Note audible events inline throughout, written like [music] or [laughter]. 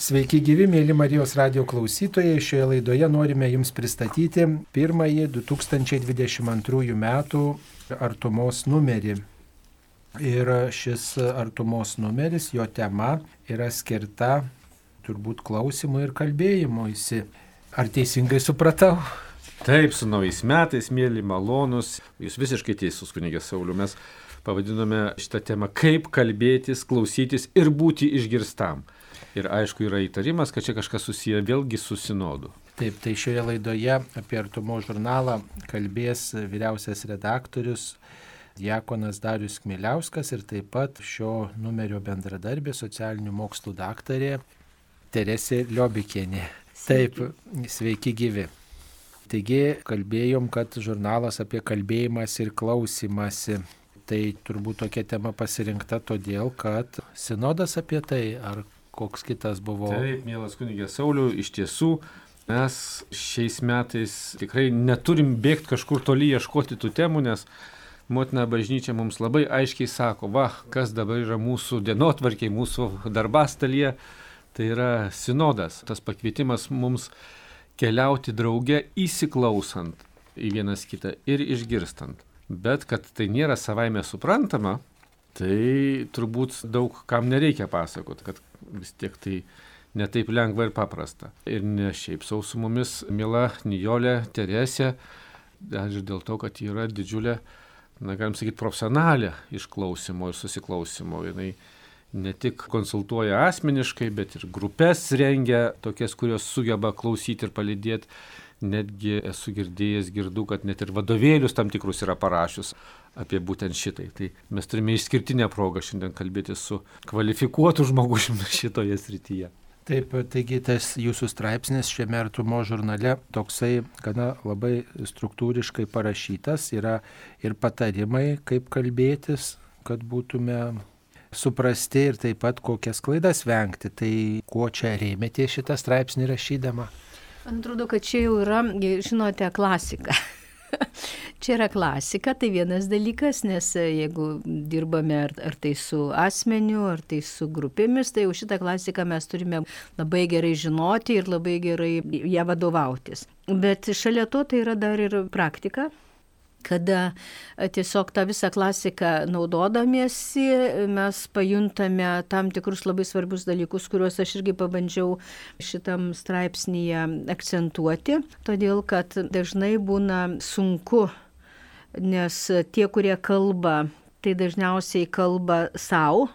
Sveiki gyvi, mėly Marijos radio klausytojai. Šioje laidoje norime Jums pristatyti pirmąjį 2022 metų artumos numerį. Ir šis artumos numeris, jo tema yra skirta turbūt klausimui ir kalbėjimuisi. Ar teisingai supratau? Taip, su naujais metais, mėly malonus. Jūs visiškai teisus, kunigė Sauliu. Mes pavadinome šitą temą kaip kalbėtis, klausytis ir būti išgirstam. Ir aišku, yra įtarimas, kad čia kažkas susiję vėlgi su sinodu. Taip, tai šioje laidoje apie artumo žurnalą kalbės vyriausias redaktorius Diekonas Darius Kmiliauskas ir taip pat šio numerio bendradarbė socialinių mokslų daktarė Teresė Liobikienė. Taip, sveiki gyvi. Taigi kalbėjom, kad žurnalas apie kalbėjimas ir klausimasi. Tai turbūt tokia tema pasirinkta todėl, kad sinodas apie tai, ar koks kitas buvo. Taip, mielas kunigė Sauliu, iš tiesų mes šiais metais tikrai neturim bėgti kažkur toli ieškoti tų temų, nes motina bažnyčia mums labai aiškiai sako, va, kas dabar yra mūsų dienotvarkiai, mūsų darbastalyje, tai yra sinodas, tas pakvietimas mums keliauti drauge įsiklausant į vienas kitą ir išgirstant. Bet kad tai nėra savaime suprantama, tai turbūt daug kam nereikia pasakoti, kad vis tiek tai netaip lengva ir paprasta. Ir ne šiaip sau su mumis, mila Nijolė Teresė, aš dėl to, kad yra didžiulė, na, galim sakyti, profesionalė išklausimo ir susiklausimo. Jinai ne tik konsultuoja asmeniškai, bet ir grupės rengia, tokias, kurios sugeba klausyti ir palidėti. Netgi esu girdėjęs, girdu, kad net ir vadovėlius tam tikrus yra parašius apie būtent šitai. Tai mes turime išskirtinę progą šiandien kalbėti su kvalifikuotu žmogumi [laughs] šitoje srityje. Taip, taigi tas jūsų straipsnis šiame artumo žurnale toksai gana labai struktūriškai parašytas, yra ir patarimai, kaip kalbėtis, kad būtume suprasti ir taip pat kokias klaidas vengti. Tai kuo čia rėmėte šitą straipsnį rašydama? Man atrodo, kad čia jau yra, žinote, klasika. [laughs] Čia yra klasika, tai vienas dalykas, nes e, jeigu dirbame ar, ar tai su asmeniu, ar tai su grupėmis, tai jau šitą klasiką mes turime labai gerai žinoti ir labai gerai ją vadovautis. Bet šalia to tai yra dar ir praktika, kada e, tiesiog tą visą klasiką naudodamiesi mes pajuntame tam tikrus labai svarbius dalykus, kuriuos aš irgi pabandžiau šitam straipsnėje akcentuoti, todėl kad dažnai būna sunku, nes tie, kurie kalba, tai dažniausiai kalba savo,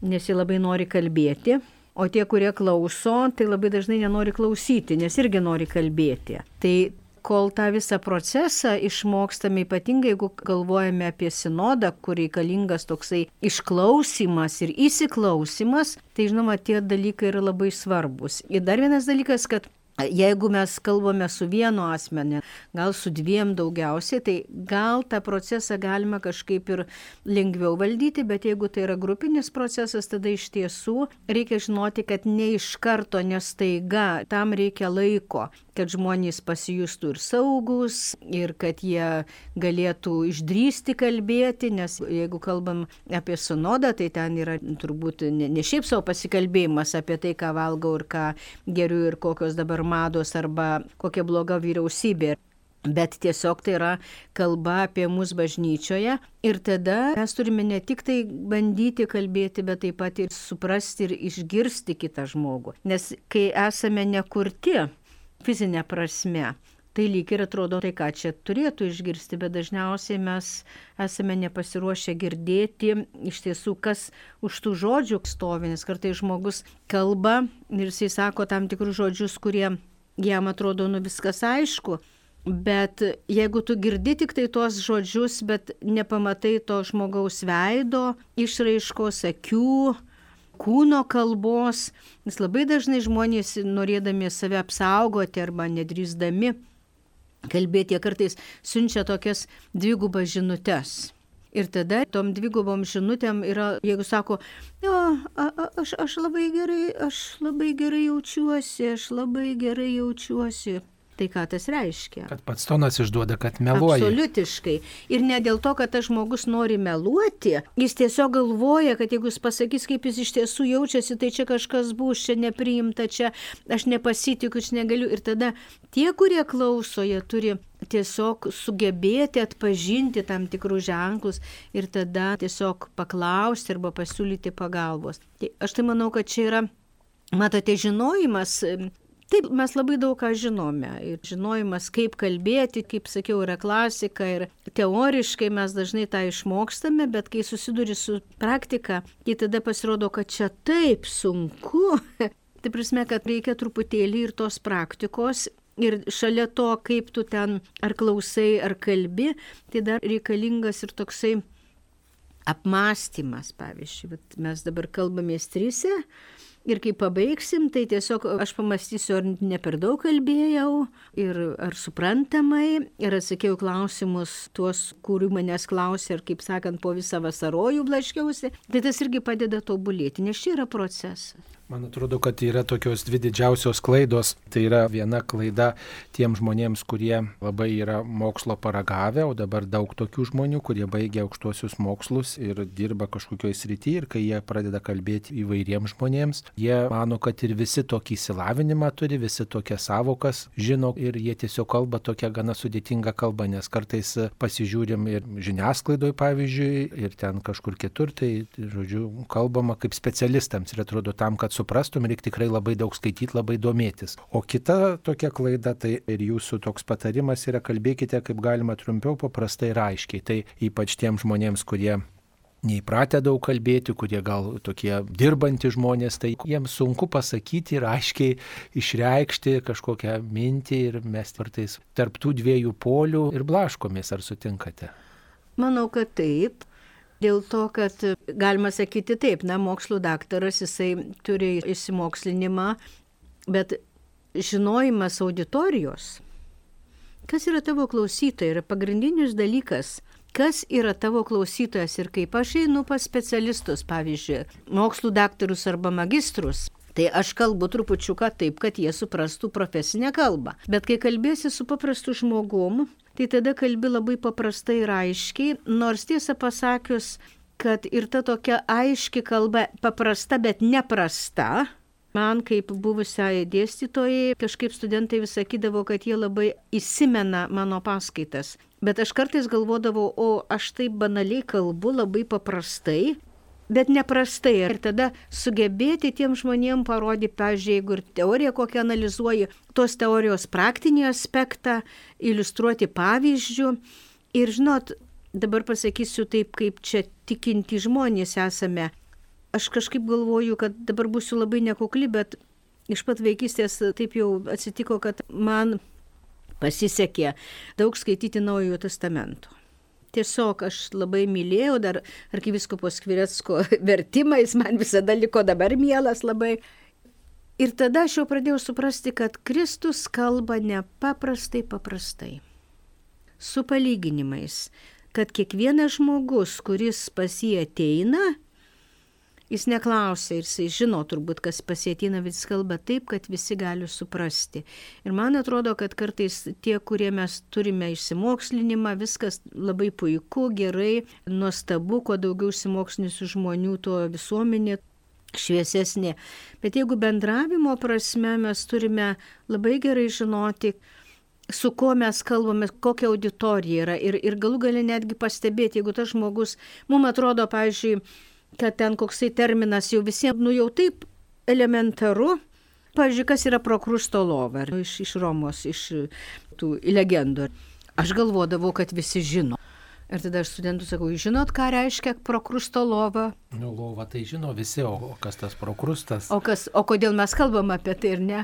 nes jie labai nori kalbėti. O tie, kurie klauso, tai labai dažnai nenori klausyti, nes irgi nori kalbėti. Tai kol tą visą procesą išmokstame, ypatingai jeigu galvojame apie sinodą, kur reikalingas toksai išklausimas ir įsiklausimas, tai žinoma, tie dalykai yra labai svarbus. Ir dar vienas dalykas, kad Jeigu mes kalbame su vienu asmeniu, gal su dviem daugiausiai, tai gal tą procesą galima kažkaip ir lengviau valdyti, bet jeigu tai yra grupinis procesas, tada iš tiesų reikia žinoti, kad ne iš karto, nestaiga, tam reikia laiko, kad žmonės pasijustų ir saugus, ir kad jie galėtų išdrysti kalbėti, nes jeigu kalbam apie sunodą, tai ten yra turbūt ne, ne šiaip savo pasikalbėjimas apie tai, ką valgau ir ką geriu ir kokios dabar mados arba kokia bloga vyriausybė. Bet tiesiog tai yra kalba apie mus bažnyčioje ir tada mes turime ne tik tai bandyti kalbėti, bet taip pat ir suprasti ir išgirsti kitą žmogų. Nes kai esame nekurti fizinė prasme, tai lyg ir atrodo tai, ką čia turėtų išgirsti, bet dažniausiai mes esame nepasiruošę girdėti iš tiesų, kas už tų žodžių stovi, nes kartai žmogus kalba ir jisai sako tam tikrus žodžius, kurie jam atrodo, nu viskas aišku. Bet jeigu tu girdi tik tai tuos žodžius, bet nepamatai to žmogaus veido, išraiškos akių, kūno kalbos, nes labai dažnai žmonės norėdami save apsaugoti arba nedrįsdami kalbėti, jie kartais siunčia tokias dvigubas žinutes. Ir tada tom dvigubom žinutėm yra, jeigu sako, jo, a, a, aš, aš labai gerai, aš labai gerai jaučiuosi, aš labai gerai jaučiuosi. Tai ką tas reiškia? Kad pats tonas išduoda, kad meluoja. Absoliutiškai. Ir ne dėl to, kad tas žmogus nori meluoti, jis tiesiog galvoja, kad jeigu jis pasakys, kaip jis iš tiesų jaučiasi, tai čia kažkas bus, čia nepriimta, čia aš nepasitikiu, čia negaliu. Ir tada tie, kurie klauso, jie turi tiesiog sugebėti atpažinti tam tikrus ženklus ir tada tiesiog paklausti arba pasiūlyti pagalbos. Tai aš tai manau, kad čia yra, matote, žinojimas Taip, mes labai daug ką žinome. Ir žinojimas, kaip kalbėti, kaip sakiau, yra klasika. Ir teoriškai mes dažnai tą išmokstame, bet kai susiduri su praktika, tai tada pasirodo, kad čia taip sunku. [laughs] Tai prasme, kad reikia truputėlį ir tos praktikos. Ir šalia to, kaip tu ten ar klausai, ar kalbi, tai dar reikalingas ir toksai apmąstymas. Pavyzdžiui, mes dabar kalbamės trise Ir kai pabaigsim, tai tiesiog aš pamastysiu, ar ne per daug kalbėjau, ir ar suprantamai, ir atsakiau klausimus tuos, kurių manęs klausė, ir kaip sakant, po visą vasarojų blaškiausi. Tai tas irgi padeda tobulėti, nes čia yra procesas. Man atrodo, kad yra tokios dvi didžiausios klaidos. Tai yra viena klaida tiem žmonėms, kurie labai yra mokslo paragavę, o dabar daug tokių žmonių, kurie baigia aukštuosius mokslus ir dirba kažkokioje srityje ir kai jie pradeda kalbėti įvairiems žmonėms, jie mano, kad ir visi tokį įsilavinimą turi, visi tokias savokas žino ir jie tiesiog kalba tokia gana sudėtinga kalba, nes kartais pasižiūrim ir žiniasklaidoje, pavyzdžiui, ir ten kažkur kitur, tai, žodžiu, kalbama kaip specialistams ir atrodo tam, kad suprastum, reikia tikrai labai daug skaityti, labai domėtis. O kita tokia klaida, tai ir jūsų toks patarimas yra kalbėkite kaip galima trumpiau, paprastai ir aiškiai. Tai ypač tiem žmonėms, kurie neįpratę daug kalbėti, kurie gal tokie dirbantys žmonės, tai jiems sunku pasakyti ir aiškiai išreikšti kažkokią mintį ir mes kartais tarptų dviejų polių ir blaškomės, ar sutinkate? Manau, kad taip. Dėl to, kad galima sakyti taip, na, mokslo daktaras, jisai turi įsimokslinimą, bet žinojimas auditorijos, kas yra tavo klausytojai, yra pagrindinis dalykas. Kas yra tavo klausytojas ir kaip aš einu pas specialistus, pavyzdžiui, mokslų daktarus arba magistrus, Tai aš kalbu trupučiuką taip, kad jie suprastų profesinę kalbą. Bet kai kalbėsi su paprastu žmogum, tai tada kalbi labai paprastai ir aiškiai, nors tiesą pasakius, kad ir ta tokia aiški kalba, paprasta, bet neprasta, Man kaip buvusiai dėstytojai, kažkaip studentai vis sakydavo, kad jie labai įsimena mano paskaitas. Bet aš kartais galvodavau, o aš taip banaliai kalbu, labai paprastai, bet neprastai. Ir tada sugebėti tiem žmonėm parodyti, pavyzdžiui, jeigu ir teoriją kokią analizuoji, tos teorijos praktinį aspektą, iliustruoti pavyzdžių. Ir žinot, dabar pasakysiu taip, kaip čia tikinti žmonės esame. Aš kažkaip galvoju, kad dabar būsiu labai nekukli, bet iš pat vaikystės taip jau atsitiko, kad man pasisekė daug skaityti Naujojo testamento. Tiesiog aš labai mylėjau, dar arkiviskopo Skviretsko [laughs] vertimais man visada liko dabar mielas labai. Ir tada aš jau pradėjau suprasti, kad Kristus kalba nepaprastai paprastai. Su palyginimais, kad kiekvienas žmogus, kuris pas jį ateina, Jis neklausė ir jisai žino turbūt, kas pasėtina, vis kalba taip, kad visi gali suprasti. Ir man atrodo, kad kartais tie, kurie mes turime išsimokslinimą, viskas labai puiku, gerai, nuostabu, kuo daugiau išsimokslinusių žmonių, tuo visuomenė šviesesnė. Bet jeigu bendravimo prasme mes turime labai gerai žinoti, su kuo mes kalbame, kokia auditorija yra ir, ir galų gali netgi pastebėti, jeigu tas žmogus, mums atrodo, pavyzdžiui, kad ten koksai terminas jau visiems, nu jau taip elementaru. Pavyzdžiui, kas yra prokrusto lova iš, iš Romos, iš tų legendų. Aš galvodavau, kad visi žino. Ir tada aš studentų sakau, žinot, ką reiškia prokrusto lova? Nu, lova tai žino visi, o kas tas prokrustas? O, kas, o kodėl mes kalbam apie tai ir ne?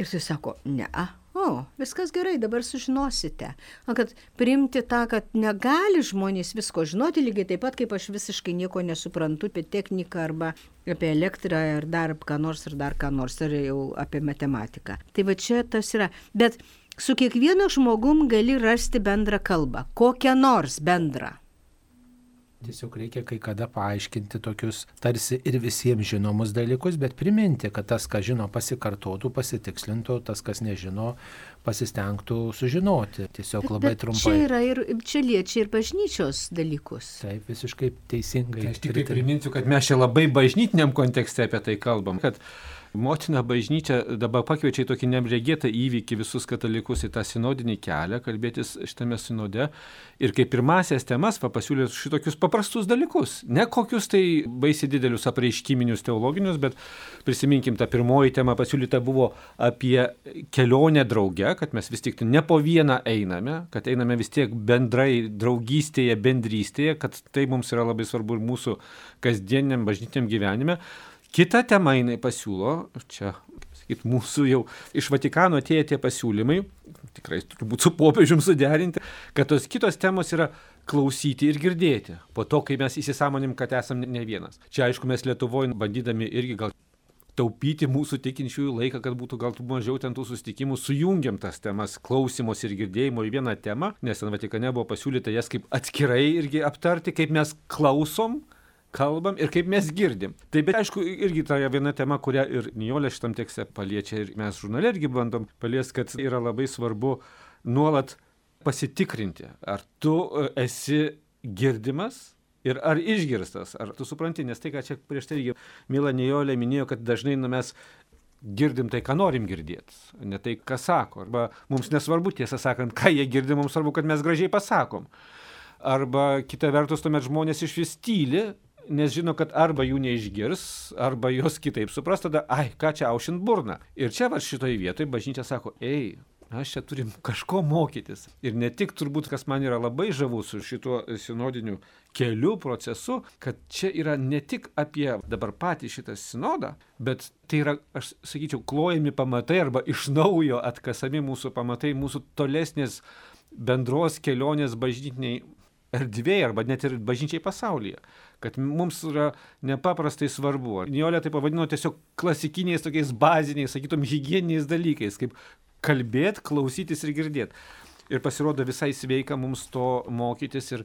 Ir jis sako, ne, O, viskas gerai, dabar sužinosite. O kad priimti tą, kad negali žmonės visko žinoti, lygiai taip pat, kaip aš visiškai nieko nesuprantu apie techniką arba apie elektrą ar dar ką nors ir dar ką nors, ar jau apie matematiką. Tai va čia tas yra. Bet su kiekvienu žmogum gali rasti bendrą kalbą, kokią nors bendrą. Tiesiog reikia kai kada paaiškinti tokius tarsi ir visiems žinomus dalykus, bet priminti, kad tas, kas žino, pasikartotų, pasitikslintų, tas, kas nežino, pasistengtų sužinoti. Tiesiog labai Bet trumpai. Čia yra ir čia liečia ir bažnyčios dalykus. Taip, visiškai teisingai. Tai aš tik tai priminsiu, kad mes čia labai bažnytiniam kontekste apie tai kalbam, kad motina bažnyčia dabar pakviečia į tokį neregėtą įvykį visus katalikus į tą sinodinį kelią, kalbėtis šitame sinode ir kaip pirmasias temas pasiūlė šitokius paprastus dalykus. Ne kokius tai baisiai didelius apreiškiminius teologinius, bet prisiminkim, ta pirmoji tema pasiūlyta buvo apie kelionę drauge, kad mes vis tik ne po vieną einame, kad einame vis tiek bendrai draugystėje, bendrystėje, kad tai mums yra labai svarbu ir mūsų kasdieniam bažnytiniam gyvenime. Kita tema jinai pasiūlo, čia, sakyt, mūsų jau iš Vatikano atėję tie pasiūlymai, tikrai turbūt su popiežium suderinti, kad tos kitos temos yra klausyti ir girdėti. Po to, kai mes įsisamonim, kad esame ne vienas. Čia aišku, mes Lietuvoje bandydami irgi gal taupyti mūsų tikinčiųjų laiką, kad būtų gal mažiau ten tų susitikimų, sujungiam tas temas klausimos ir girdėjimo į vieną temą, nes ten Vatikane buvo pasiūlyta jas kaip atskirai irgi aptarti, kaip mes klausom, kalbam ir kaip mes girdim. Tai bet aišku, irgi ta viena tema, kurią ir Nijolė šitam tekste paliečia ir mes žurnale irgi bandom paliesti, kad yra labai svarbu nuolat pasitikrinti, ar tu e, esi girdimas ir ar išgirstas, ar tu supranti, nes tai, ką čia prieš tai Mila Nijolė minėjo, kad dažnai nu, mes girdim tai, ką norim girdėti, ne tai, ką sako. Arba mums nesvarbu, tiesą sakant, ką jie girdi, mums svarbu, kad mes gražiai pasakom. Arba kita vertus, tuomet žmonės iš vis tyli, nes žino, kad arba jų neišgirs, arba jos kitaip supras, tada, ai, ką čia aušint burną. Ir čia va šitoje vietoje bažnyčia sako, ei, mes čia turim kažko mokytis. Ir ne tik turbūt, kas man yra labai žavus su šituo sinodiniu keliu, procesu, kad čia yra ne tik apie dabar patį šitą sinodą, bet tai yra, aš sakyčiau, klojami pamatai arba iš naujo atkasami mūsų pamatai, mūsų tolesnės bendros kelionės bažnytiniai erdvėje arba net ir bažnyčiai pasaulyje. Kad mums yra nepaprastai svarbu. Nijolė tai pavadino tiesiog klasikiniais tokiais baziniais, sakytum, hygieniniais dalykais, kaip kalbėti, klausytis ir girdėti. Ir pasirodo visai sveika mums to mokytis ir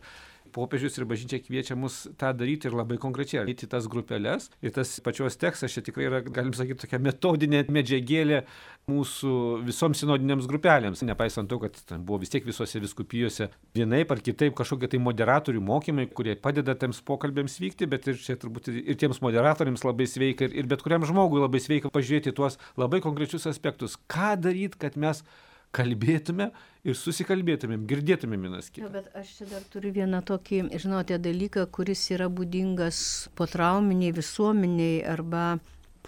popiežius ir bažnyčia kviečia mus tą daryti ir labai konkrečiai eiti į tas grupelės. Ir tas pačios tekstas čia tikrai yra, galim sakyti, tokia metodinė medžiagėlė mūsų visoms sinodinėms grupelėms. Nepaisant to, kad buvo vis tiek visose viskupijose vienaip ar kitaip kažkokie tai moderatorių mokymai, kurie padeda tiems pokalbėms vykti, bet ir čia turbūt ir tiems moderatoriams labai sveika ir, ir bet kuriam žmogui labai sveika pažiūrėti tuos labai konkrečius aspektus. Ką daryti, kad mes kalbėtume ir susikalbėtumėm, girdėtumėm vienas kitą. Jo, bet aš čia dar turiu vieną tokį, žinote, dalyką, kuris yra būdingas po trauminiai visuomeniai arba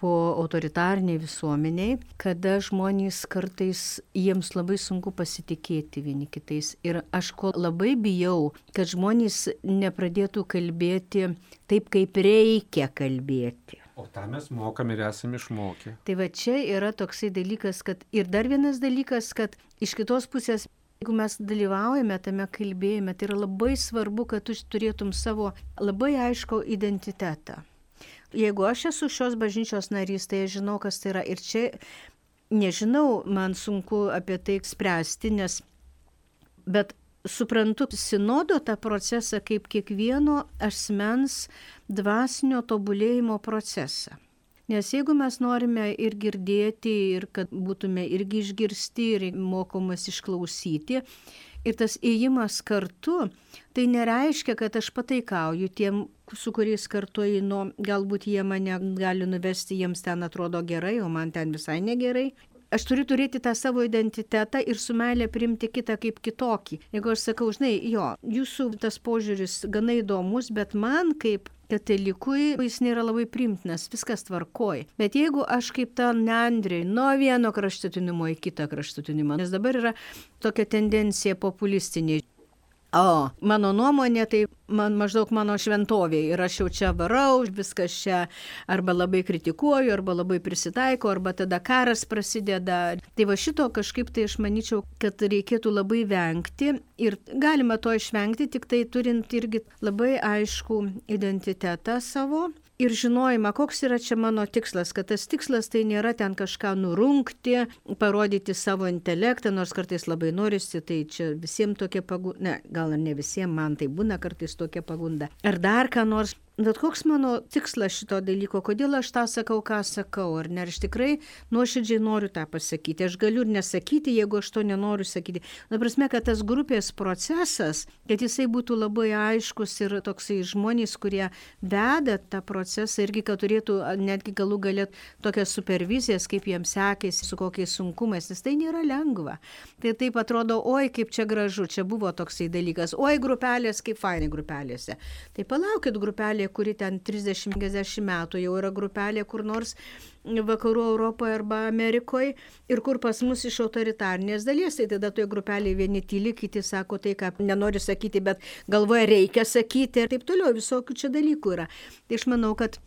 po autoritarniai visuomeniai, kada žmonės kartais jiems labai sunku pasitikėti vieni kitais. Ir aš ko labai bijau, kad žmonės nepradėtų kalbėti taip, kaip reikia kalbėti. O tą mes mokam ir esame išmokę. Tai va čia yra toksai dalykas, kad ir dar vienas dalykas, kad iš kitos pusės, jeigu mes dalyvaujame tame kalbėjime, tai yra labai svarbu, kad tu turėtum savo labai aišku identitetą. Jeigu aš esu šios bažnyčios narys, tai aš žinau, kas tai yra. Ir čia nežinau, man sunku apie tai spręsti, nes bet suprantu sinodo tą procesą kaip kiekvieno asmens dvasinio tobulėjimo procesą. Nes jeigu mes norime ir girdėti, ir kad būtume irgi išgirsti, ir mokomas išklausyti, ir tas ėjimas kartu, tai nereiškia, kad aš pataikauju tiem, su kuriais kartu einu, galbūt jie mane gali nuvesti, jiems ten atrodo gerai, o man ten visai negerai aš turiu turėti tą savo identitetą ir su meilė priimti kitą kaip kitokį. Jeigu aš sakau, žinai, jo, jūsų tas požiūris gana įdomus, bet man kaip katalikui jis nėra labai primtinas, viskas tvarkoj. Bet jeigu aš kaip ta neandriai nuo vieno kraštutinumo į kitą kraštutinimą, nes dabar yra tokia tendencija populistinė. O, mano nuomonė, tai man maždaug mano šventovė ir aš jau čia varau, viskas čia arba labai kritikuoju, arba labai prisitaiko, arba tada karas prasideda. Tai va šito kažkaip tai aš manyčiau, kad reikėtų labai vengti ir galima to išvengti, tik tai turint irgi labai aišku identitetą savo ir žinojimą, koks yra čia mano tikslas, kad tas tikslas tai nėra ten kažką nurungti, parodyti savo intelektą, nors kartais labai norisi, tai čia visiems tokia pagunda, ne, gal ir ne visiems, man tai būna kartais tokia pagunda. Ar dar ką nors Bet koks mano tikslas šito dalyko, kodėl aš tą sakau, ką sakau, ar ne, ar aš tikrai nuoširdžiai noriu tą pasakyti, aš galiu ir nesakyti, jeigu aš to nenoriu sakyti. Na, prasme, kad tas grupės procesas, kad jisai būtų labai aiškus ir toksai žmonės, kurie veda tą procesą irgi, kad turėtų netgi galų galėt tokias supervizijas, kaip jiems sekėsi, su kokiais sunkumais, nes tai nėra lengva. Tai taip atrodo, oi, kaip čia gražu, čia buvo toksai dalykas, oi, grupelės, kaip fainai grupelėse. Tai palaukit grupelė grupelė, kuri ten 30-50 metų jau yra grupelė kur nors vakarų Europoje arba Amerikoje ir kur pas mus iš autoritarnės dalies, tai tada toje grupelėje vieni tyli, kiti sako tai, ką nenori sakyti, bet galvoja reikia sakyti ir taip toliau, visokių čia dalykų yra. Tai aš manau, kad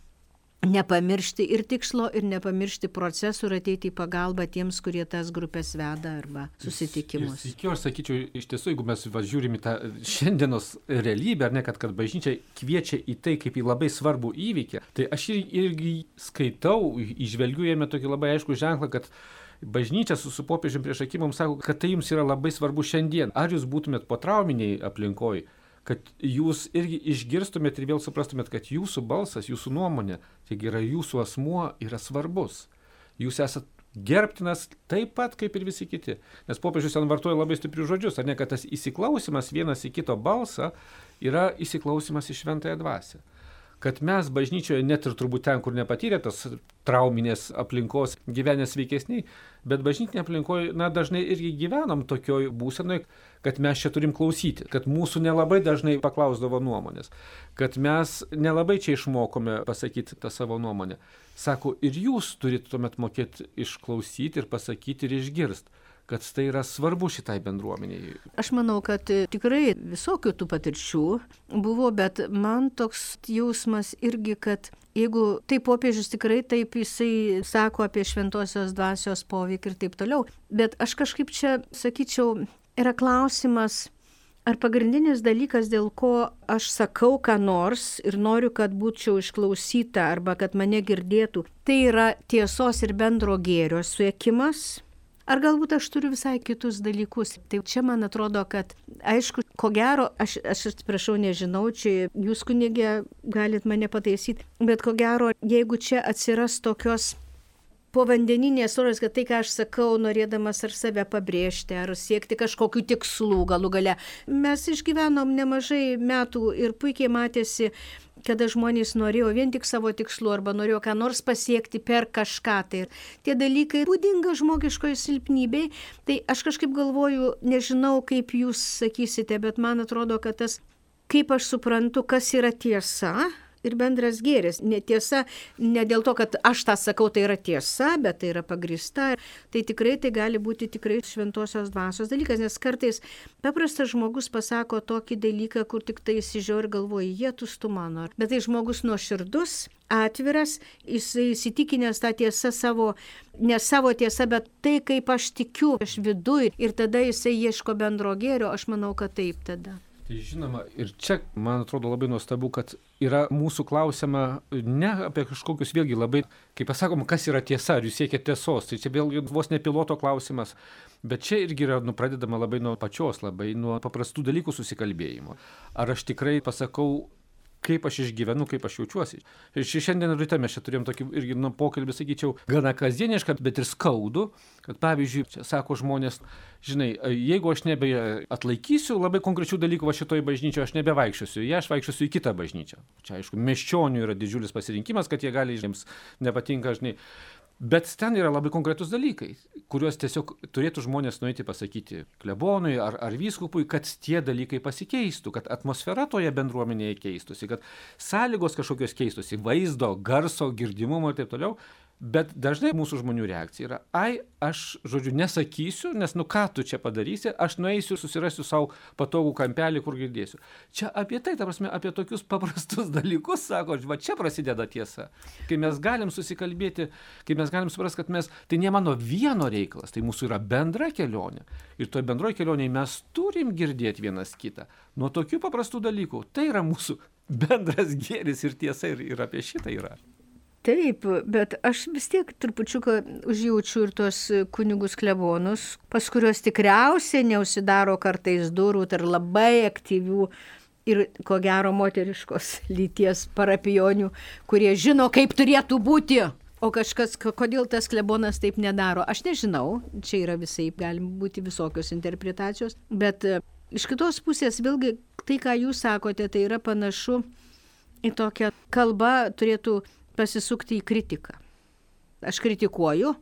nepamiršti ir tikslo, ir nepamiršti procesų ir ateiti į pagalbą tiems, kurie tas grupės veda arba susitikimus. Iki aš sakyčiau, iš tiesų, jeigu mes žiūrime tą šiandienos realybę, ar ne, kad, kad bažnyčia kviečia į tai kaip į labai svarbų įvykį, tai aš irgi skaitau, išvelgiu jame tokį labai aišku ženklą, kad bažnyčia su, su popiežiumi prieš akį mums sako, kad tai jums yra labai svarbu šiandien. Ar jūs būtumėt po trauminiai aplinkoje? Kad jūs irgi išgirstumėt ir vėl suprastumėt, kad jūsų balsas, jūsų nuomonė, taigi yra jūsų asmuo, yra svarbus. Jūs esat gerbtinas taip pat kaip ir visi kiti. Nes popiežius ten vartoja labai stiprius žodžius, ar ne, kad tas įsiklausimas vienas į kito balsą yra įsiklausimas į šventąją dvasę kad mes bažnyčioje, net ir turbūt ten, kur nepatyrė tos trauminės aplinkos, gyvenę sveikesniai, bet bažnytinė aplinkoje, na, dažnai irgi gyvenam tokioj būsenoj, kad mes čia turim klausyti, kad mūsų nelabai dažnai paklausdavo nuomonės, kad mes nelabai čia išmokome pasakyti tą savo nuomonę. Sako, ir jūs turite tuomet mokėti išklausyti ir pasakyti ir išgirsti kad tai yra svarbu šitai bendruomeniai. Aš manau, kad tikrai visokių tų patirčių buvo, bet man toks jausmas irgi, kad jeigu tai popiežius tikrai taip jisai sako apie šventosios dvasios poveikį ir taip toliau, bet aš kažkaip čia sakyčiau, yra klausimas, Ar pagrindinis dalykas, dėl ko aš sakau ką nors ir noriu, kad būčiau išklausyta arba kad mane girdėtų, tai yra tiesos ir bendro gėrio suėkimas, Ar galbūt aš turiu visai kitus dalykus. Tai čia man atrodo, kad aišku, ko gero, aš, aš atsiprašau, nežinau, čia jūs kunigė galit mane pataisyti, bet ko gero, jeigu čia atsiras tokios povandeninės oras, kad tai, ką aš sakau, norėdamas ar save pabrėžti, ar siekti kažkokių tikslų galų gale. Mes išgyvenom nemažai metų ir puikiai matėsi, kada žmonės norėjo vien tik savo tikslų arba norėjo ką nors pasiekti per kažką. Tai tie dalykai būdinga žmogiškoji silpnybei. Tai aš kažkaip galvoju, nežinau, kaip jūs sakysite, bet man atrodo, kad tas, kaip aš suprantu, kas yra tiesa, ir bendras gėris. Netiesa, ne dėl to, kad aš tą sakau, tai yra tiesa, bet tai yra pagrista. Tai tikrai tai gali būti tikrai šventosios dvasios dalykas, nes kartais paprastas žmogus pasako tokį dalyką, kur tik tai įsižiūri ir galvoja, jie tu mano. Bet tai žmogus nuoširdus, atviras, jisai įsitikinęs tą tiesą savo, ne savo tiesą, bet tai, kaip aš tikiu, aš viduj ir tada jisai ieško bendro gėrio, aš manau, kad taip tada. Tai žinoma, ir čia man atrodo labai nuostabu, kad yra mūsų klausima ne apie kažkokius vėlgi labai, kaip pasakom, kas yra tiesa, ar jūs siekite tiesos, tai čia vėlgi vos ne piloto klausimas, bet čia irgi yra nu, pradedama labai nuo pačios, labai nuo paprastų dalykų susikalbėjimo. Ar aš tikrai pasakau kaip aš išgyvenu, kaip aš jaučiuosi. Ir šiandien ryte mes čia turėjom tokį irgi nu, pokalbį, sakyčiau, gana kasdienišką, bet ir skaudų, kad pavyzdžiui, čia sako žmonės, žinai, jeigu aš nebe atlaikysiu labai konkrečių dalykų va šitoje bažnyčioje, aš nebevaikščiosiu, jie aš vaikščiosiu į kitą bažnyčią. Čia aišku, meščionių yra didžiulis pasirinkimas, kad jie gali, jiems nepatinka, žinai. Bet ten yra labai konkretus dalykai, kuriuos tiesiog turėtų žmonės nueiti pasakyti klebonui ar, ar vyskupui, kad tie dalykai pasikeistų, kad atmosfera toje bendruomenėje keistųsi, kad sąlygos kažkokios keistųsi, vaizdo, garso, girdimumo ir taip toliau. Bet dažnai mūsų žmonių reakcija yra, ai, aš, žodžiu, nesakysiu, nes nu ką tu čia padarysi, aš nueisiu, susirasiu savo patogų kampelį, kur girdėsiu. Čia apie tai, ta prasme, apie tokius [laughs] paprastus dalykus, sako, va čia prasideda tiesa. Kai mes galim susikalbėti, kai mes galim suprasti, kad mes, tai ne mano vieno reikalas, tai mūsų yra bendra kelionė. Ir toje bendroje kelionėje mes turim girdėti vienas kitą. Nuo tokių paprastų dalykų. Tai yra mūsų [laughs] bendras gėris ir tiesa ir, ir apie šitą yra. Taip, bet aš vis tiek trupučiuką užjaučiu ir tuos kunigus klebonus, pas kuriuos tikriausiai neusidaro kartais durų ir labai aktyvių ir ko gero moteriškos [laughs] lyties parapijonių, kurie žino, kaip turėtų būti. O kažkas, kodėl tas klebonas taip nedaro, aš nežinau, čia yra visai, gali būti visokios interpretacijos, bet e, iš kitos pusės vėlgi tai, ką jūs sakote, tai yra panašu į tokią kalbą turėtų pasisukti į kritiką. Aš kritikuoju,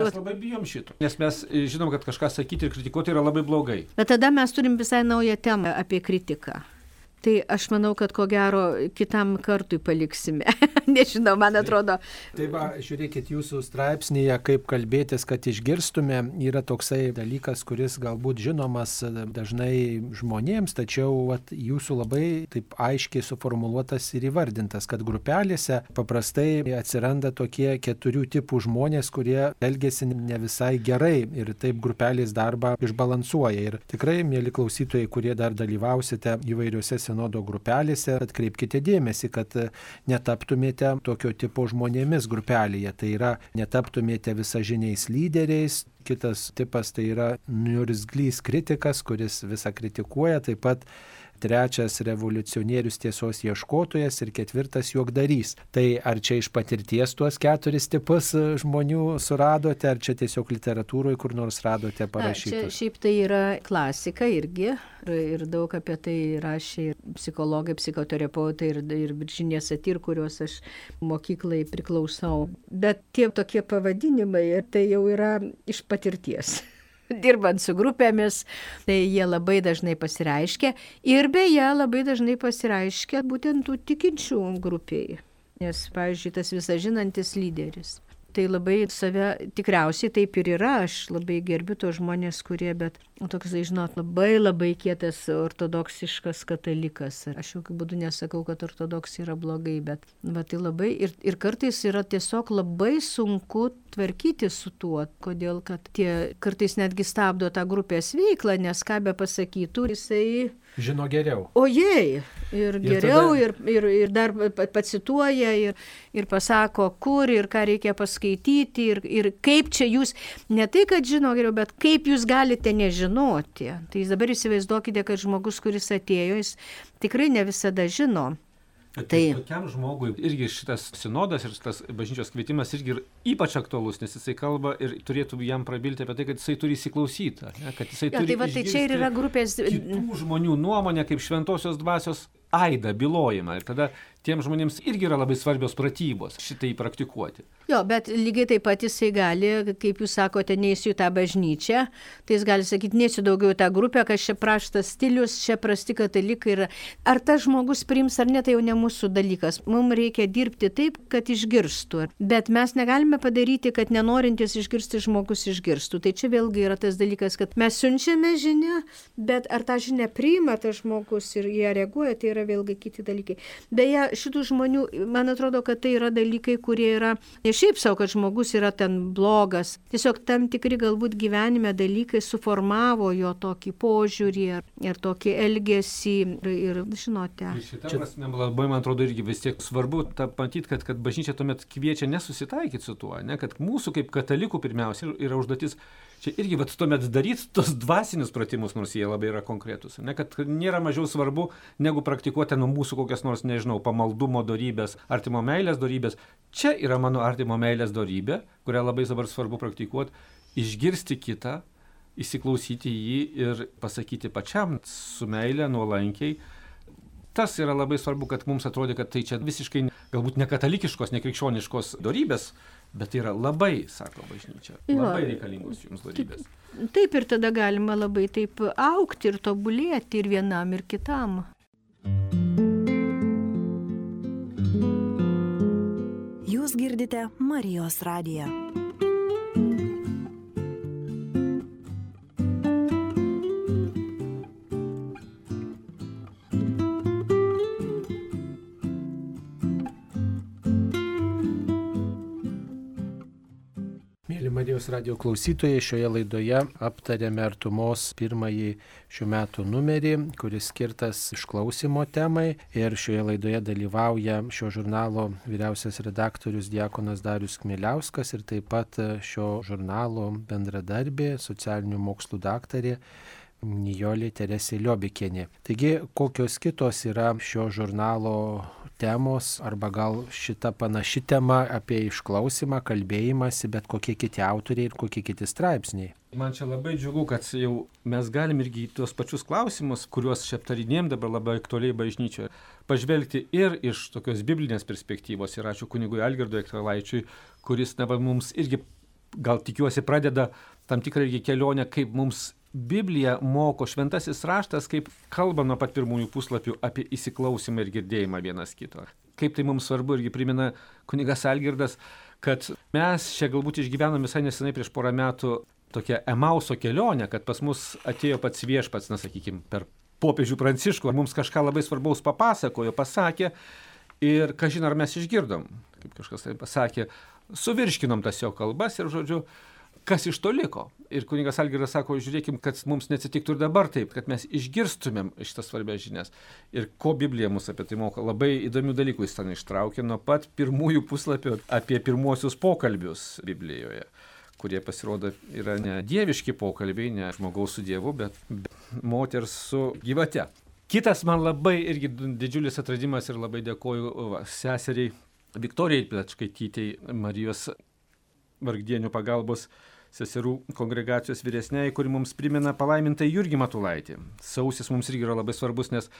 Mes labai bijom šito, nes mes e, žinom, kad kažką sakyti ir kritikuoti yra labai blogai. Bet tada mes turim visai naują temą apie kritiką. Tai aš manau, kad ko gero kitam kartui paliksime. [laughs] Nežinau, man atrodo. Tai va, žiūrėkit, jūsų straipsnėje, kaip kalbėtis, kad išgirstume, yra toksai dalykas, kuris galbūt žinomas dažnai žmonėms, tačiau vat, jūsų labai taip aiškiai suformuoluotas ir įvardintas, kad grupelėse paprastai atsiranda tokie keturių tipų žmonės, kurie elgesi ne visai gerai ir taip grupelės darbą išbalansuoja. Ir tikrai, mėly klausytojai, kurie dar dalyvausite įvairiuose sinodo grupelėse, atkreipkite dėmesį, kad netaptumėte tokio tipo žmonėmis grupelėje. Tai yra, netaptumėte visažiniais lyderiais. Kitas tipas tai yra niurzglys kritikas, kuris visą kritikuoja, taip pat trečias revoliucionierius tiesos ieškotojas ir ketvirtas juokdarys. Tai ar čia iš patirties tuos keturis tipus žmonių suradote, ar čia tiesiog literatūroje kur nors radote parašytus? Čia šiaip tai yra klasika irgi ir daug apie tai rašė ir psichologai, psichoterapeutai ir, ir Virginija Satir, kuriuos aš mokyklai priklausau. Bet tie tokie pavadinimai, tai jau yra iš patirties [laughs] dirbant su grupėmis, tai jie labai dažnai pasireiškia ir beje labai dažnai pasireiškia būtent tų tikinčių grupiai. Nes, pavyzdžiui, tas visažinantis lyderis tai labai save tikriausiai taip ir yra. Aš labai gerbiu tos žmonės, kurie, bet nu, toks, žinot, labai labai kietas ortodoksiškas katalikas. Aš jokių būdų nesakau, kad ortodoksija yra blogai, bet va, tai labai ir, ir kartais yra tiesiog labai sunku tvarkyti su tuo, kodėl, kad tie kartais netgi stabdo tą grupės veiklą, nes ką be pasakytų, jisai žino geriau. Ojei, ir geriau, ir, tada... ir, ir, ir dar pacituoja, ir, ir pasako, kur ir ką reikia paskaityti, ir, ir kaip čia jūs, ne tai, kad žino geriau, bet kaip jūs galite nežinoti. Tai dabar įsivaizduokite, kad žmogus, kuris atėjo, jis tikrai ne visada žino. Tai, tai tokiam žmogui irgi šitas sinodas ir šitas bažnyčios kvietimas irgi ypač aktualus, nes jisai kalba ir turėtų jam prabilti apie tai, kad jisai turi įsiklausyti, ne, kad jisai ja, turi... Tai, va, tai čia ir yra grupės... Žmonių nuomonė kaip šventosios dvasios aidą, bilojimą. Ir tada tiem žmonėms irgi yra labai svarbios pratybos šitai praktikuoti. Jo, bet lygiai taip pat jisai gali, kaip jūs sakote, neįsiu tą bažnyčią, tai jis gali sakyti, neįsiu daugiau tą grupę, kas čia praštas stilius, čia prasti katalikai yra. Ar tas žmogus priims ar ne, tai jau ne mūsų dalykas. Mums reikia dirbti taip, kad išgirstų. Bet mes negalime padaryti, kad nenorintis išgirsti žmogus išgirstų. Tai čia vėlgi yra tas dalykas, kad mes siunčiame žinią, bet ar tą žinią priima tas žmogus ir jie reaguoja, tai yra vėlgi kiti dalykai. Beje, šitų žmonių, man atrodo, kad tai yra dalykai, kurie yra ne šiaip savo, kad žmogus yra ten blogas. Tiesiog tam tikri galbūt gyvenime dalykai suformavo jo tokį požiūrį ir, ir tokį elgesį. Ir, ir žinote. Šitą prasme labai, man atrodo, irgi vis tiek svarbu matyti, kad, kad bažnyčia tuomet kviečia nesusitaikyti su tuo, ne? kad mūsų kaip katalikų pirmiausia yra užduotis čia irgi vat tuomet daryt tos dvasinius pratimus, nors jie labai yra konkretus. Ne, kad nėra mažiau svarbu, negu praktikuoti nuo mūsų kokias nors, nežinau, pamaldumo darybės, artimo meilės darybės. Čia yra mano artimo meilės darybė, kurią labai dabar svarbu praktikuoti, išgirsti kitą, įsiklausyti jį ir pasakyti pačiam su meilė, nuolankiai. Tas yra labai svarbu, kad mums atrodo, kad tai čia visiškai galbūt nekatalikiškos, nekrikščioniškos darybės, Bet tai yra labai, sako bažnyčia, labai reikalingos jums darybės. Taip, taip ir tada galima labai taip aukti ir tobulėti ir vienam, ir kitam. Jūs girdite Marijos radiją. Marijos radio klausytojai, šioje laidoje aptarėme artumos pirmąjį šių metų numerį, kuris skirtas išklausimo temai. Ir šioje laidoje dalyvauja šio žurnalo vyriausias redaktorius Diekonas Darius Kmiliauskas ir taip pat šio žurnalo bendradarbė, socialinių mokslų daktarė Nijolė Teresė Liobikienė. Taigi, kokios kitos yra šio žurnalo temos, arba gal šita panaši tema apie išklausimą, kalbėjimąsi, bet kokie kiti autoriai ir kokie kiti straipsniai. Man čia labai džiugu, kad jau mes galim irgi tuos pačius klausimus, kuriuos čia aptarinėjom dabar labai aktualiai bažnyčioje, pažvelgti ir iš tokios biblinės perspektyvos. Ir ačiū kunigui Algirdui Ektralaičiui, kuris na, mums irgi, gal tikiuosi, pradeda tam tikrą irgi kelionę, kaip mums Biblija moko šventasis raštas, kaip kalba nuo pat pirmųjų puslapių apie įsiklausimą ir girdėjimą vienas kito. Kaip tai mums svarbu irgi primena kunigas Algirdas, kad mes čia galbūt išgyvenome visai nesenai prieš porą metų tokią Emauso kelionę, kad pas mus atėjo pats viešpats, na sakykime, per popiežių pranciškų, mums kažką labai svarbaus papasakojo, pasakė ir kažin ar mes išgirdom, kaip kažkas tai pasakė, suvirškinom tas jo kalbas ir, žodžiu, kas iš to liko. Ir kuningas Algiras sako, žiūrėkim, kad mums neatsitiktų ir dabar taip, kad mes išgirstumėm šitas svarbias žinias. Ir ko Biblija mus apie tai moko. Labai įdomių dalykų jis ten ištraukė nuo pat pirmųjų puslapių apie pirmuosius pokalbius Biblijoje kurie pasirodo yra ne dieviški pokalbiai, ne žmogaus su Dievu, bet moters su gyvate. Kitas man labai irgi didžiulis atradimas ir labai dėkoju va, seseriai Viktorijai Plečkaitytei Marijos vargdienių pagalbos seserų kongregacijos vyresniai, kuri mums primena palaimintą Jurgį Matulaitį. Sausis mums irgi yra labai svarbus, nes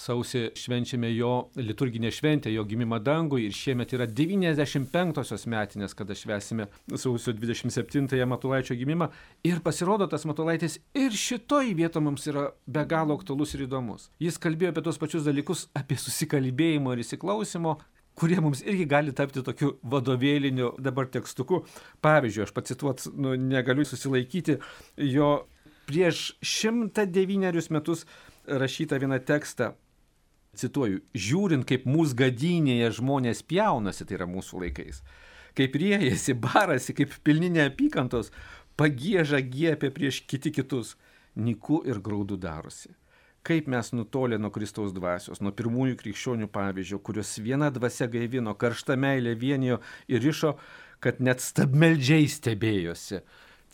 sausį švenčiame jo liturginę šventę, jo gimimą dangui ir šiemet yra 95-osios metinės, kada švesime sausio 27-ąją Matulaičio gimimą. Ir pasirodo, tas Matulaitis ir šitoj vietoje mums yra be galo aktualus ir įdomus. Jis kalbėjo apie tos pačius dalykus, apie susikalbėjimo ir įsiklausimo, kurie mums irgi gali tapti tokiu vadovėliniu dabar tekstuku. Pavyzdžiui, aš pacituot, nu, negaliu susilaikyti jo prieš 109 metus rašytą vieną tekstą. Cituoju, žiūrint, kaip mūsų gadynėje žmonės pjaunasi, tai yra mūsų laikais, kaip riejasi, barasi, kaip pilni neapykantos, pagėža giepia prieš kiti kitus, niku ir graudu darosi kaip mes nutolę nuo Kristaus dvasios, nuo pirmųjų krikščionių pavyzdžio, kurios viena dvasia gaivino, karšta meilė vienijo ir ryšo, kad net stabmeldžiai stebėjosi.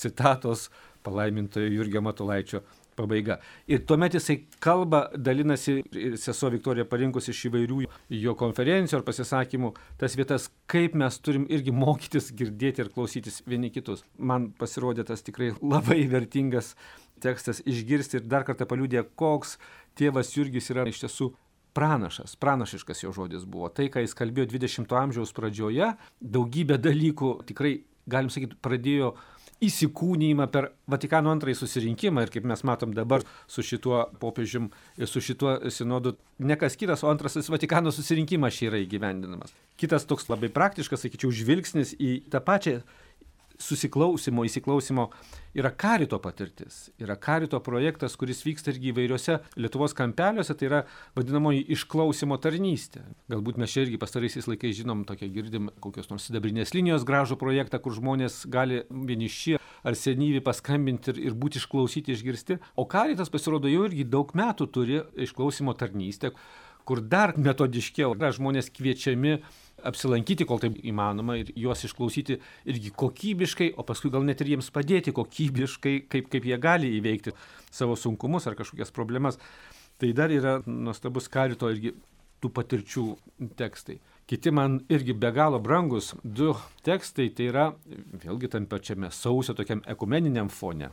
Citatos palaimintojo Jurgio Matulaičio pabaiga. Ir tuomet jisai kalba, dalinasi, sesuo Viktorija parinkus iš įvairių jo konferencijų ar pasisakymų, tas vietas, kaip mes turim irgi mokytis, girdėti ir klausytis vieni kitus. Man pasirodė tas tikrai labai vertingas tekstas išgirsti ir dar kartą paliūdė, koks tėvas Jurgis yra iš tiesų pranašas, pranašiškas jo žodis buvo. Tai, ką jis kalbėjo 20-ojo amžiaus pradžioje, daugybę dalykų tikrai, galim sakyti, pradėjo įsikūnymą per Vatikano antrąjį susirinkimą ir kaip mes matom dabar su šituo popiežium ir su šituo sinodu, ne kas kitas, o antrasis Vatikano susirinkimas šį yra įgyvendinamas. Kitas toks labai praktiškas, sakyčiau, žvilgsnis į tą pačią susiklausimo, įsiklausimo yra karito patirtis. Yra karito projektas, kuris vyksta irgi įvairiose Lietuvos kampeliuose, tai yra vadinamoji išklausimo tarnystė. Galbūt mes čia irgi pastaraisiais laikais žinom, tokia girdim kokios nors sidabrinės linijos gražų projektą, kur žmonės gali vieniši ar senyvi paskambinti ir, ir būti išklausyti, išgirsti. O karitas pasirodo jau irgi daug metų turi išklausimo tarnystę, kur dar metodiškiau yra žmonės kviečiami apsilankyti, kol tai įmanoma, ir juos išklausyti irgi kokybiškai, o paskui gal net ir jiems padėti kokybiškai, kaip, kaip jie gali įveikti savo sunkumus ar kažkokias problemas. Tai dar yra nuostabus karito irgi tų patirčių tekstai. Kiti man irgi be galo brangus du tekstai, tai yra vėlgi tam pačiame sausio tokiam ekumeniniam fone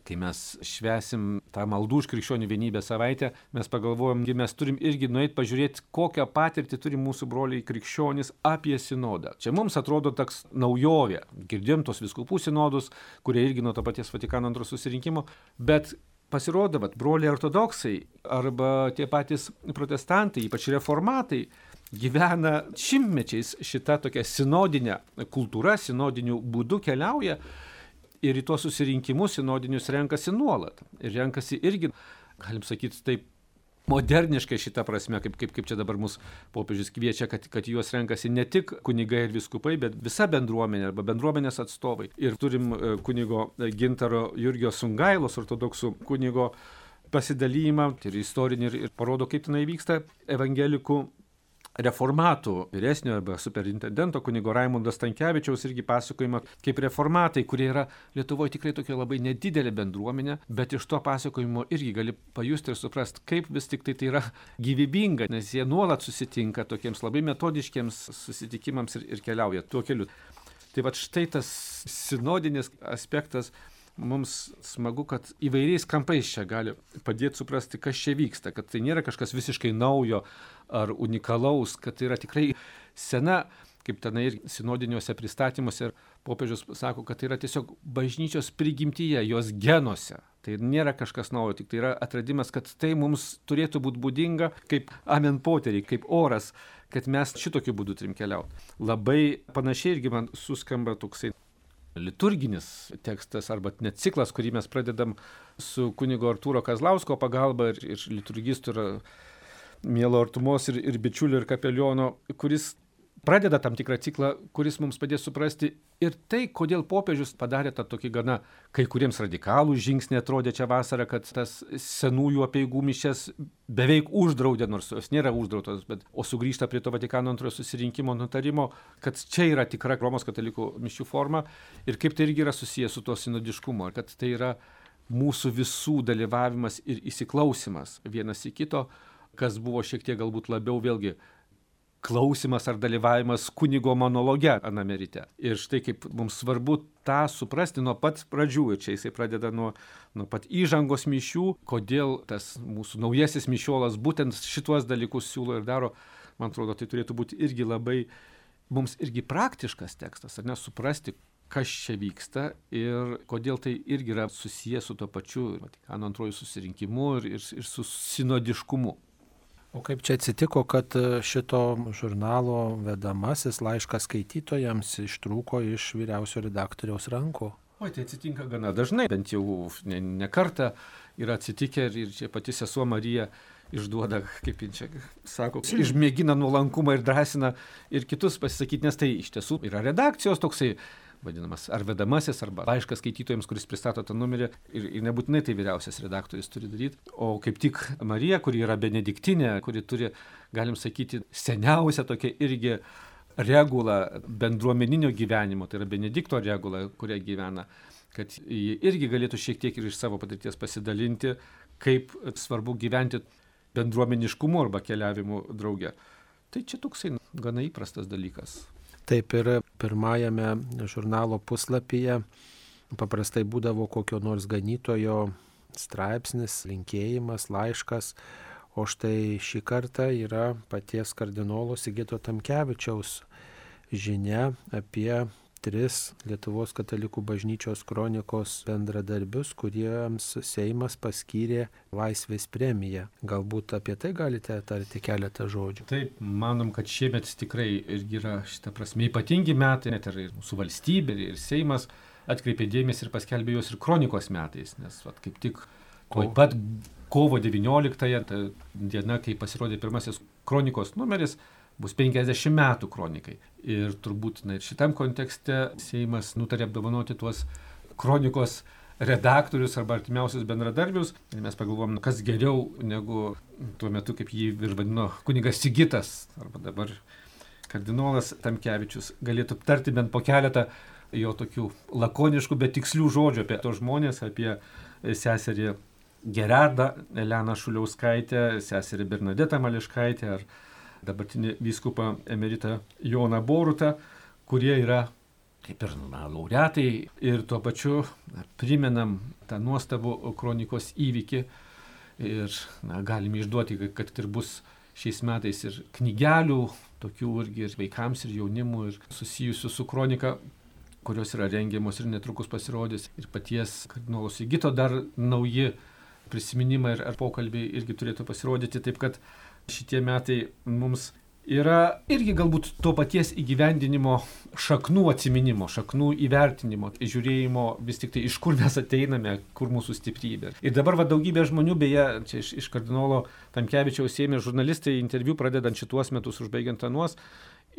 kai mes švesim tą maldų už krikščionių vienybę savaitę, mes pagalvojom, mes turim irgi nueiti pažiūrėti, kokią patirtį turi mūsų broliai krikščionys apie sinodą. Čia mums atrodo toks naujovė. Girdėjom tos viskupų sinodus, kurie irgi nuo to paties Vatikano antro susirinkimo, bet pasirodo, kad broliai ortodoksai arba tie patys protestantai, ypač reformatai, gyvena šimtmečiais šitą tokią sinodinę kultūrą, sinodiniu būdu keliauja ir į tuos susirinkimus sinodinius renkasi nuolat. Ir renkasi irgi, galim sakyti, taip moderniškai šitą prasme, kaip, kaip, kaip čia dabar mūsų popiežius kviečia, kad, kad juos renkasi ne tik kunigai ir viskupai, bet visa bendruomenė arba bendruomenės atstovai. Ir turim e, kunigo Gintaro Jurgio Sungailos, ortodoksų kunigo pasidalymą, tai ir istorinį, ir, ir parodo, kaip tenai vyksta evangelikų reformatų vyresnio arba superintendento kunigo Raimundo Stankievičiaus irgi pasakojimą, kaip reformatai, kurie yra Lietuvoje tikrai tokia labai nedidelė bendruomenė, bet iš to pasakojimo irgi gali pajusti ir suprasti, kaip vis tik tai tai yra gyvybinga, nes jie nuolat susitinka tokiems labai metodiškiams susitikimams ir, ir keliauja tuo keliu. Tai va štai tas sinodinis aspektas mums smagu, kad įvairiais kampais čia gali padėti suprasti, kas čia vyksta, kad tai nėra kažkas visiškai naujo ar unikalaus, kad tai yra tikrai sena, kaip tenai ir sinodiniuose pristatymuose popiežius sako, kad tai yra tiesiog bažnyčios prigimtyje, jos genuose. Tai nėra kažkas naujo, tik tai yra atradimas, kad tai mums turėtų būti būdinga kaip amen poteriai, kaip oras, kad mes šitokiu būdu turim keliauti. Labai panašiai irgi man suskamba toksai liturginis tekstas arba net ciklas, kurį mes pradedam su kunigo Artūro Kazlausko pagalba ir, ir liturgistų ir mielo artumos ir, ir bičiulių ir kapeliono, kuris pradeda tam tikrą ciklą, kuris mums padės suprasti ir tai, kodėl popiežius padarė tą tokį gana kai kuriems radikalų žingsnį, atrodė čia vasarą, kad tas senųjų apieigų mišės beveik uždraudė, nors jos nėra uždrautos, bet, o sugrįžta prie to Vatikano antrojo susirinkimo nutarimo, kad čia yra tikra Romos katalikų mišių forma ir kaip tai irgi yra susijęs su to sinodiškumo, kad tai yra mūsų visų dalyvavimas ir įsiklausimas vienas į kito, kas buvo šiek tiek galbūt labiau vėlgi klausimas ar dalyvavimas kunigo monologe anamerite. Ir štai kaip mums svarbu tą suprasti nuo pat pradžių. Ir čia jisai pradeda nuo, nuo pat įžangos mišių, kodėl tas mūsų naujasis mišiolas būtent šituos dalykus siūlo ir daro. Man atrodo, tai turėtų būti irgi labai mums irgi praktiškas tekstas, ar nesuprasti, kas čia vyksta ir kodėl tai irgi yra susijęs su to pačiu Vatikano antrojų susirinkimu ir, ir, ir su sinodiškumu. O kaip čia atsitiko, kad e, šito žurnalo vedamasis laiškas skaitytojams ištrūko iš vyriausio redaktoriaus rankų? O tai atsitinka gana dažnai, bent jau ne, ne kartą yra atsitikę ir, ir čia pati sesuo Marija išduoda, kaip jin čia sako, išmėgina nuolankumą ir drąsina ir kitus pasisakyti, nes tai iš tiesų yra redakcijos toksai vadinamas ar vedamasis, arba laiškas skaitytojams, kuris pristato tą numerį ir, ir nebūtinai tai vyriausias redaktorius turi daryti, o kaip tik Marija, kuri yra benediktinė, kuri turi, galim sakyti, seniausią tokią irgi regulą bendruomeninio gyvenimo, tai yra Benedikto regula, kuria gyvena, kad ji irgi galėtų šiek tiek ir iš savo patirties pasidalinti, kaip svarbu gyventi bendruomeniškumu arba keliavimu drauge. Tai čia toksai gana įprastas dalykas. Taip ir pirmajame žurnalo puslapyje paprastai būdavo kokio nors ganytojo straipsnis, linkėjimas, laiškas, o štai šį kartą yra paties kardinolo Sigito Tamkevičiaus žinia apie tris Lietuvos katalikų bažnyčios kronikos bendradarbius, kuriems Seimas paskyrė laisvės premiją. Galbūt apie tai galite tarti keletą žodžių. Taip, manom, kad šiemet tikrai irgi yra šitą prasme ypatingi metai, net ir mūsų valstybė, ir Seimas atkreipė dėmesį ir paskelbė juos ir kronikos metais, nes vat, kaip tik tuoj pat kovo 19 ta diena, kai pasirodė pirmasis kronikos numeris, bus 50 metų kronikai. Ir turbūt na, šitam kontekste Seimas nutarė apdovanoti tuos kronikos redaktorius arba artimiausius bendradarbius. Ir mes pagalvom, kas geriau negu tuo metu, kaip jį ir vadino kunigas Sigitas arba dabar kardinolas Tamkevičius galėtų tarti bent po keletą jo tokių lakoniškų, bet tikslių žodžių apie tos žmonės, apie seserį Gerardą Eleną Šuliauskaitę, seserį Bernadetą Mališkaitę ar dabartinį vyskupą emeritą Joną Borutą, kurie yra kaip ir laureatai ir tuo pačiu na, primenam tą nuostabų kronikos įvykį ir na, galim išduoti, kad ir bus šiais metais ir knygelių, tokių irgi ir vaikams, ir jaunimui, ir susijusių su kronika, kurios yra rengiamos ir netrukus pasirodys. Ir paties kardinolo Sigito dar nauji prisiminimai ir, ir pokalbiai irgi turėtų pasirodyti. Taip kad šitie metai mums yra irgi galbūt to paties įgyvendinimo šaknų atsiminimo, šaknų įvertinimo, žiūrėjimo vis tik tai iš kur mes ateiname, kur mūsų stiprybė. Ir dabar va, daugybė žmonių, beje, čia iš, iš kardinolo Tamkevičiaus ėmė žurnalistai interviu pradedant šituos metus, užbaigiant anuos,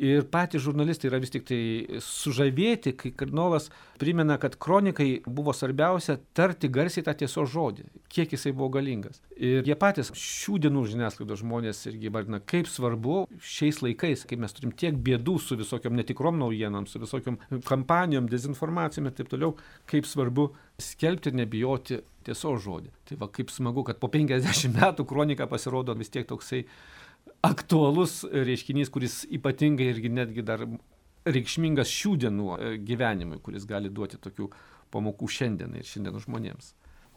Ir patys žurnalistai yra vis tik tai sužavėti, kai kardinolas primena, kad kronikai buvo svarbiausia tarti garsiai tą tiesos žodį, kiek jisai buvo galingas. Ir jie patys šių dienų žiniasklaidos žmonės irgi vardina, kaip svarbu šiais laikais, kai mes turim tiek bėdų su visokiam netikrom naujienom, su visokiam kampanijom, dezinformacijom ir taip toliau, kaip svarbu skelbti ir nebijoti tiesos žodį. Tai va kaip smagu, kad po 50 metų kronika pasirodo vis tiek toksai aktualus reiškinys, kuris ypatingai irgi netgi dar reikšmingas šių dienų e, gyvenimui, kuris gali duoti tokių pamokų šiandien ir šiandien žmonėms.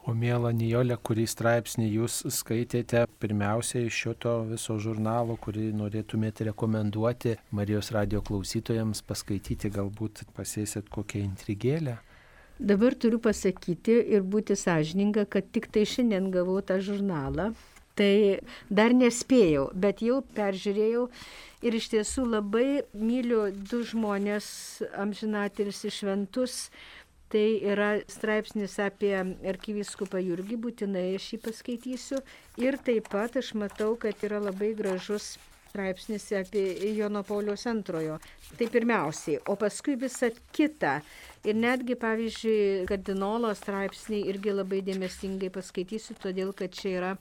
O mėla Nijolė, kurį straipsnį jūs skaitėte pirmiausia iš šito viso žurnalo, kurį norėtumėte rekomenduoti Marijos radio klausytojams paskaityti, galbūt pasėsit kokią intrigėlę? Dabar turiu pasakyti ir būti sąžininga, kad tik tai šiandien gavau tą žurnalą Tai dar nespėjau, bet jau peržiūrėjau ir iš tiesų labai myliu du žmonės, amžinatilis šventus. Tai yra straipsnis apie arkiviskupą Jurgį, būtinai aš jį paskaitysiu. Ir taip pat aš matau, kad yra labai gražus straipsnis apie Jono Pauliaus antrojo. Tai pirmiausiai, o paskui visą kitą. Ir netgi, pavyzdžiui, kardinolo straipsnį irgi labai dėmesingai paskaitysiu, todėl kad čia yra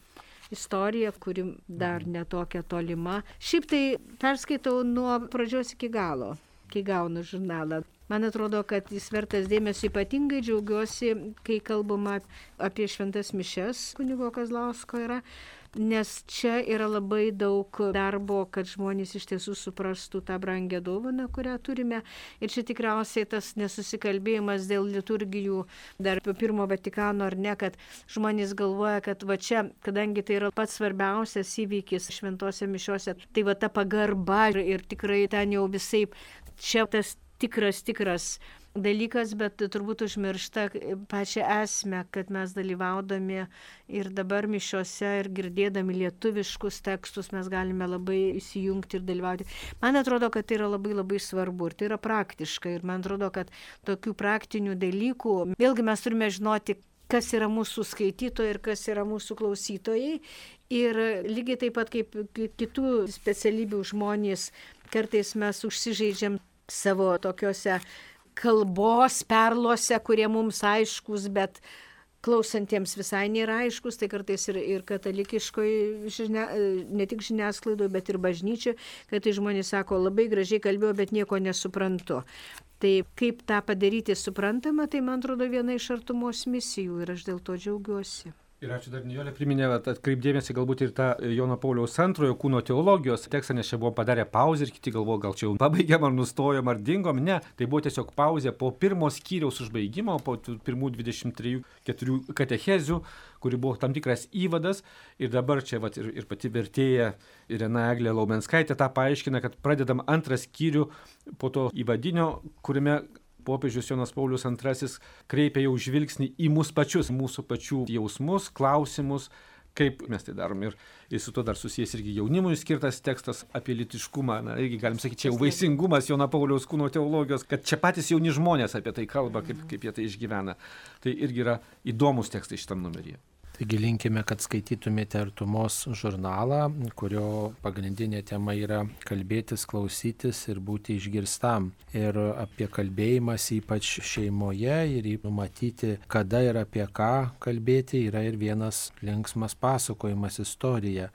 istorija, kuri dar mhm. netokia tolima. Šiaip tai perskaitau nuo pradžios iki galo, kai gaunu žurnalą. Man atrodo, kad jis vertas dėmesio ypatingai džiaugiuosi, kai kalbama apie šventas mišes kunigo Kazlausko yra, nes čia yra labai daug darbo, kad žmonės iš tiesų suprastų tą brangę dovaną, kurią turime. Ir čia tikriausiai tas nesusikalbėjimas dėl liturgijų dar pirmo Vatikano ar ne, kad žmonės galvoja, kad va čia, kadangi tai yra pats svarbiausias įvykis šventose mišiuose, tai va ta pagarba ir, ir tikrai ten jau visai čia tas tikras, tikras dalykas, bet turbūt užmiršta pačią esmę, kad mes dalyvaudami ir dabar mišiuose ir girdėdami lietuviškus tekstus mes galime labai įsijungti ir dalyvauti. Man atrodo, kad tai yra labai labai svarbu ir tai yra praktiška ir man atrodo, kad tokių praktinių dalykų, vėlgi mes turime žinoti, kas yra mūsų skaitytojai ir kas yra mūsų klausytojai. Ir lygiai taip pat kaip kitų specialybių žmonės, kartais mes užsižaidžiam savo tokiuose kalbos perluose, kurie mums aiškus, bet klausantiems visai nėra aiškus, tai kartais ir, ir katalikiškoje, žinia, ne tik žiniasklaidoje, bet ir bažnyčioje, kad tai žmonės sako, labai gražiai kalbėjau, bet nieko nesuprantu. Tai kaip tą padaryti suprantama, tai man atrodo viena iš artumos misijų ir aš dėl to džiaugiuosi. Ir ačiū dar Nijolė priminė, atkreipdėmėsi galbūt ir tą Jono Pauliaus antrojo kūno teologijos tekstą, nes čia buvo padarę pauzę ir kiti galvojo, gal čia jau pabaigiam ar nustojom ar dingom. Ne, tai buvo tiesiog pauzė po pirmo skyriaus užbaigimo, po pirmų 23 katechezių, kuri buvo tam tikras įvadas. Ir dabar čia vat, ir, ir pati vertėja Irena Eglė Laumenskaitė tą paaiškina, kad pradedam antrą skyrių po to įvadinio, kuriame popiežius Jonas Paulius II kreipia jau žvilgsnį į mus pačius, mūsų pačių jausmus, klausimus, kaip mes tai darom. Ir, ir su to dar susijęs irgi jaunimui skirtas tekstas apie litiškumą. Na, irgi galim sakyti, čia jau vaisingumas Jono Pauliaus kūno teologijos, kad čia patys jauni žmonės apie tai kalba, kaip, kaip jie tai išgyvena. Tai irgi yra įdomus tekstai šitam numeryje. Taigi linkime, kad skaitytumėte Artumos žurnalą, kurio pagrindinė tema yra kalbėtis, klausytis ir būti išgirstam. Ir apie kalbėjimas ypač šeimoje ir matyti, kada ir apie ką kalbėti, yra ir vienas linksmas pasakojimas istorija.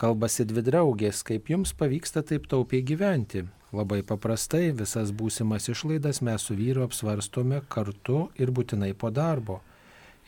Kalbasi dvi draugės, kaip jums pavyksta taip taupiai gyventi. Labai paprastai visas būsimas išlaidas mes su vyru apsvarstome kartu ir būtinai po darbo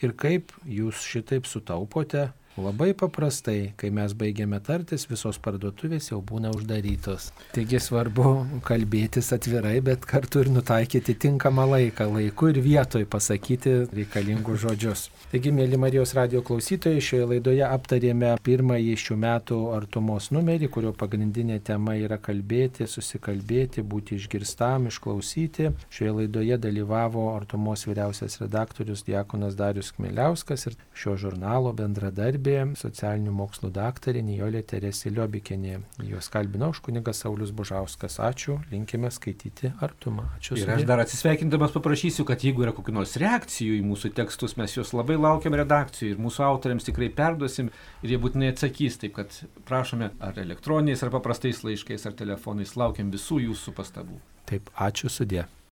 ir kaip jūs šitaip sutaupote Labai paprastai, kai mes baigiame tartis, visos parduotuvės jau būna uždarytos. Taigi svarbu kalbėtis atvirai, bet kartu ir nutaikyti tinkamą laiką, laiku ir vietoj pasakyti reikalingus žodžius. Taigi, mėly Marijos radio klausytojai, šioje laidoje aptarėme pirmąjį šių metų artumos numerį, kurio pagrindinė tema yra kalbėti, susikalbėti, būti išgirstam, išklausyti. Šioje laidoje dalyvavo artumos vyriausias redaktorius Diekonas Darius Kmiliauskas ir šio žurnalo bendradarbis kalbė socialinių mokslų daktarė Nijolė Teresė Liobikinė. Jos kalbino už kunigas Saulis Bužauskas. Ačiū, linkime skaityti artumą. Ačiū. Ir aš dar atsisveikindamas paprašysiu, kad jeigu yra kokių nors reakcijų į mūsų tekstus, mes juos labai laukiam redakcijų ir mūsų autoriams tikrai perduosim ir jie būtinai atsakys. Taip kad prašome ar elektroniniais, ar paprastais laiškais, ar telefonais, laukiam visų jūsų pastabų. Taip, ačiū sudė.